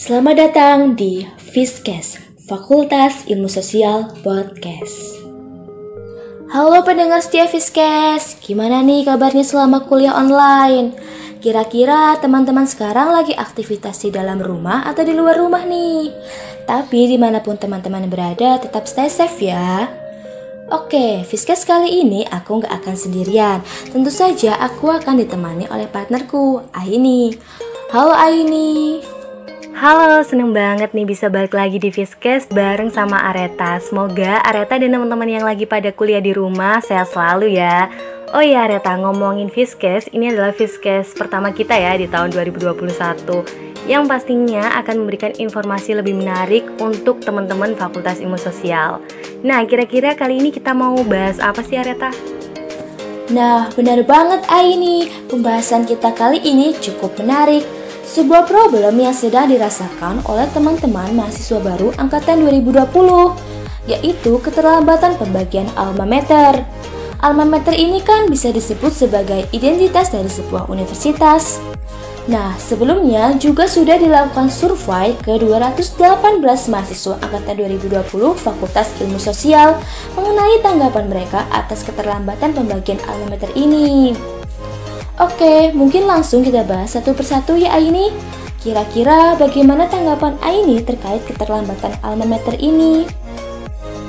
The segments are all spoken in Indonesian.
Selamat datang di Fiskes, Fakultas Ilmu Sosial Podcast. Halo pendengar setia Fiskes, gimana nih kabarnya selama kuliah online? Kira-kira teman-teman sekarang lagi aktivitas di dalam rumah atau di luar rumah nih? Tapi di mana pun teman-teman berada, tetap stay safe ya. Oke, Fiskes kali ini aku nggak akan sendirian. Tentu saja aku akan ditemani oleh partnerku, Aini. Halo Aini. Halo, seneng banget nih bisa balik lagi di Fiskes bareng sama Areta. Semoga Areta dan teman-teman yang lagi pada kuliah di rumah sehat selalu ya. Oh iya Areta, ngomongin Fiskes, ini adalah Fiskes pertama kita ya di tahun 2021 yang pastinya akan memberikan informasi lebih menarik untuk teman-teman Fakultas Ilmu Sosial. Nah, kira-kira kali ini kita mau bahas apa sih Areta? Nah, benar banget Aini. Pembahasan kita kali ini cukup menarik. Sebuah problem yang sedang dirasakan oleh teman-teman mahasiswa baru angkatan 2020, yaitu keterlambatan pembagian alma mater. Alma mater ini kan bisa disebut sebagai identitas dari sebuah universitas. Nah, sebelumnya juga sudah dilakukan survei ke 218 mahasiswa angkatan 2020 Fakultas Ilmu Sosial mengenai tanggapan mereka atas keterlambatan pembagian alma mater ini. Oke, mungkin langsung kita bahas satu persatu ya Aini. Kira-kira bagaimana tanggapan Aini terkait keterlambatan alma mater ini?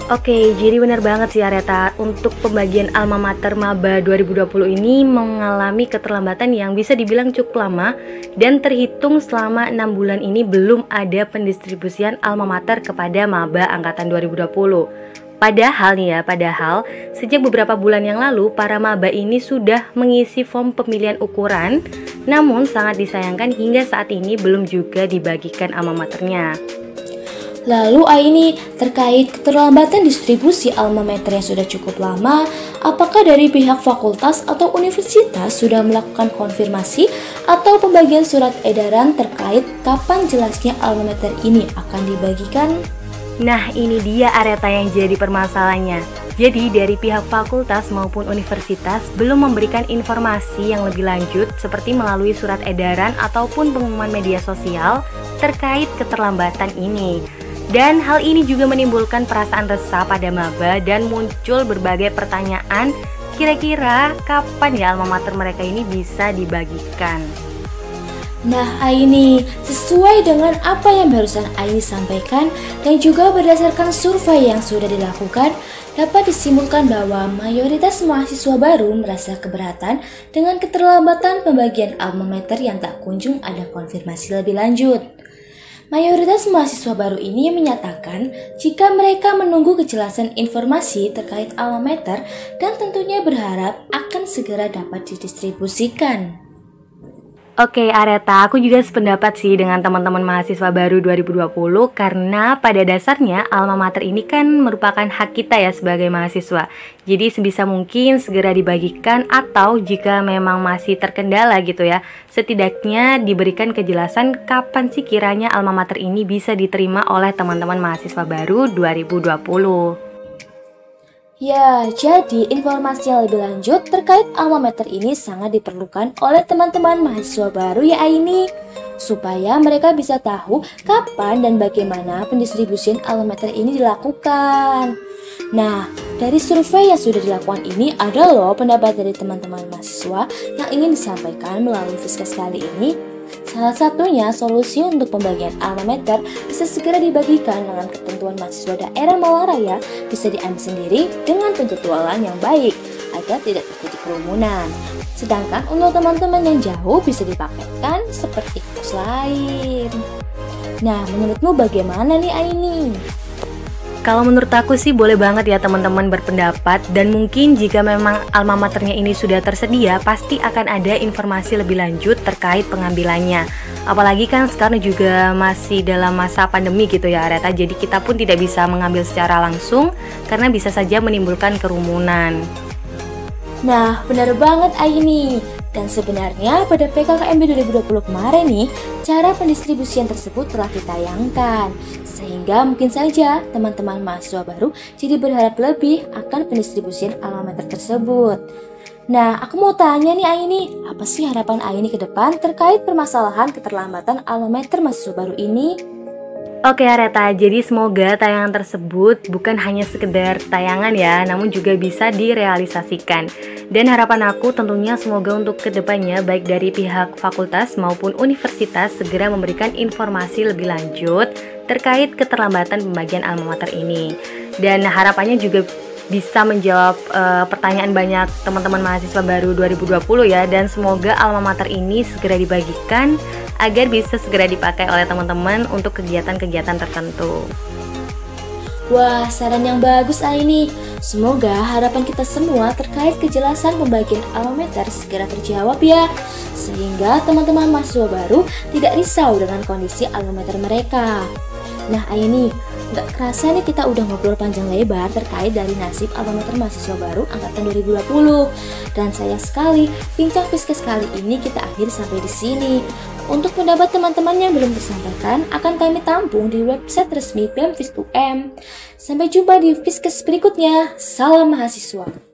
Oke, jadi benar banget sih Areta Untuk pembagian alma mater maba 2020 ini mengalami keterlambatan yang bisa dibilang cukup lama Dan terhitung selama 6 bulan ini belum ada pendistribusian alma mater kepada maba angkatan 2020 Padahal nih ya, padahal sejak beberapa bulan yang lalu para maba ini sudah mengisi form pemilihan ukuran Namun sangat disayangkan hingga saat ini belum juga dibagikan alma maternya Lalu Aini, terkait keterlambatan distribusi alma mater yang sudah cukup lama, apakah dari pihak fakultas atau universitas sudah melakukan konfirmasi atau pembagian surat edaran terkait kapan jelasnya alma mater ini akan dibagikan? Nah ini dia Areta yang jadi permasalahannya Jadi dari pihak fakultas maupun universitas belum memberikan informasi yang lebih lanjut seperti melalui surat edaran ataupun pengumuman media sosial terkait keterlambatan ini dan hal ini juga menimbulkan perasaan resah pada maba dan muncul berbagai pertanyaan kira-kira kapan ya alma mereka ini bisa dibagikan. Nah Aini, sesuai dengan apa yang barusan Aini sampaikan dan juga berdasarkan survei yang sudah dilakukan, dapat disimpulkan bahwa mayoritas mahasiswa baru merasa keberatan dengan keterlambatan pembagian alma yang tak kunjung ada konfirmasi lebih lanjut. Mayoritas mahasiswa baru ini menyatakan jika mereka menunggu kejelasan informasi terkait alma dan tentunya berharap akan segera dapat didistribusikan. Oke Areta, aku juga sependapat sih dengan teman-teman mahasiswa baru 2020 karena pada dasarnya alma mater ini kan merupakan hak kita ya sebagai mahasiswa. Jadi sebisa mungkin segera dibagikan atau jika memang masih terkendala gitu ya, setidaknya diberikan kejelasan kapan sih kiranya alma mater ini bisa diterima oleh teman-teman mahasiswa baru 2020. Ya, jadi informasi yang lebih lanjut terkait alma mater ini sangat diperlukan oleh teman-teman mahasiswa baru ya ini supaya mereka bisa tahu kapan dan bagaimana pendistribusian alma mater ini dilakukan. Nah, dari survei yang sudah dilakukan ini ada loh pendapat dari teman-teman mahasiswa yang ingin disampaikan melalui Fiskas kali ini Salah satunya, solusi untuk pembagian alma mater bisa segera dibagikan dengan ketentuan mahasiswa daerah Malang Raya bisa diambil sendiri dengan penjadwalan yang baik agar tidak terjadi kerumunan. Sedangkan untuk teman-teman yang jauh bisa dipaketkan seperti kos lain. Nah, menurutmu bagaimana nih Aini? Kalau menurut aku sih boleh banget ya teman-teman berpendapat dan mungkin jika memang alma maternya ini sudah tersedia pasti akan ada informasi lebih lanjut terkait pengambilannya. Apalagi kan sekarang juga masih dalam masa pandemi gitu ya Areta jadi kita pun tidak bisa mengambil secara langsung karena bisa saja menimbulkan kerumunan. Nah, benar banget Aini. Dan sebenarnya pada PKKMB 2020 kemarin nih, cara pendistribusian tersebut telah ditayangkan. Sehingga mungkin saja teman-teman mahasiswa baru jadi berharap lebih akan pendistribusian alamat tersebut. Nah, aku mau tanya nih Aini, apa sih harapan Aini ke depan terkait permasalahan keterlambatan almameter mahasiswa baru ini? Oke Areta, jadi semoga tayangan tersebut bukan hanya sekedar tayangan ya, namun juga bisa direalisasikan. Dan harapan aku tentunya semoga untuk ke depannya baik dari pihak fakultas maupun universitas segera memberikan informasi lebih lanjut terkait keterlambatan pembagian alma mater ini. Dan harapannya juga bisa menjawab uh, pertanyaan banyak teman-teman mahasiswa baru 2020 ya dan semoga alma mater ini segera dibagikan agar bisa segera dipakai oleh teman-teman untuk kegiatan-kegiatan tertentu. Wah, saran yang bagus Aini. Semoga harapan kita semua terkait kejelasan pembagian alma mater segera terjawab ya. Sehingga teman-teman mahasiswa baru tidak risau dengan kondisi alma mater mereka. Nah Aini, Gak kerasa nih kita udah ngobrol panjang lebar terkait dari nasib almater mahasiswa baru angkatan 2020. Dan sayang sekali, bincang Fiskes kali ini kita akhir sampai di sini. Untuk pendapat teman-teman yang belum disampaikan akan kami tampung di website resmi BEM FIS UM. Sampai jumpa di Fiskes berikutnya. Salam mahasiswa.